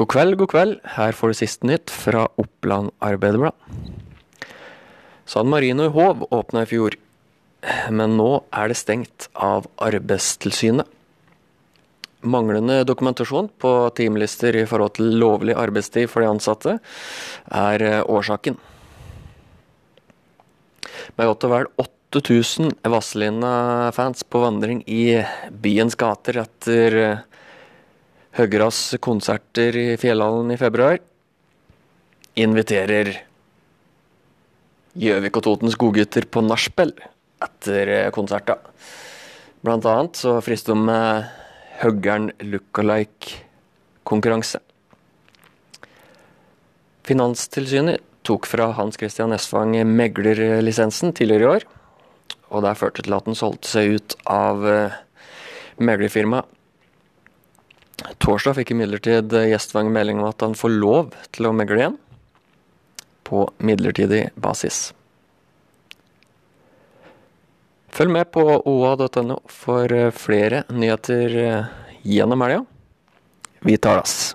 God kveld, god kveld. Her får du siste nytt fra Oppland Arbeiderblad. San Marino i Hov åpna i fjor, men nå er det stengt av Arbeidstilsynet. Manglende dokumentasjon på timelister i forhold til lovlig arbeidstid for de ansatte er eh, årsaken. Med godt og vel 8000 Vazelina-fans på vandring i byens gater etter eh, Høgras konserter i Fjellhallen i februar, inviterer Gjøvik og Totens godgutter på nachspiel etter konserta. Blant annet så frister de med Høggern lookalike-konkurranse. Finanstilsynet tok fra Hans Christian Esvang meglerlisensen tidligere i år, og det førte til at han solgte seg ut av eh, meglerfirmaet. Torsdag fikk imidlertid Gjestvang melding om at han får lov til å megle igjen, på midlertidig basis. Følg med på oa.no for flere nyheter gjennom helga. Vi tar oss.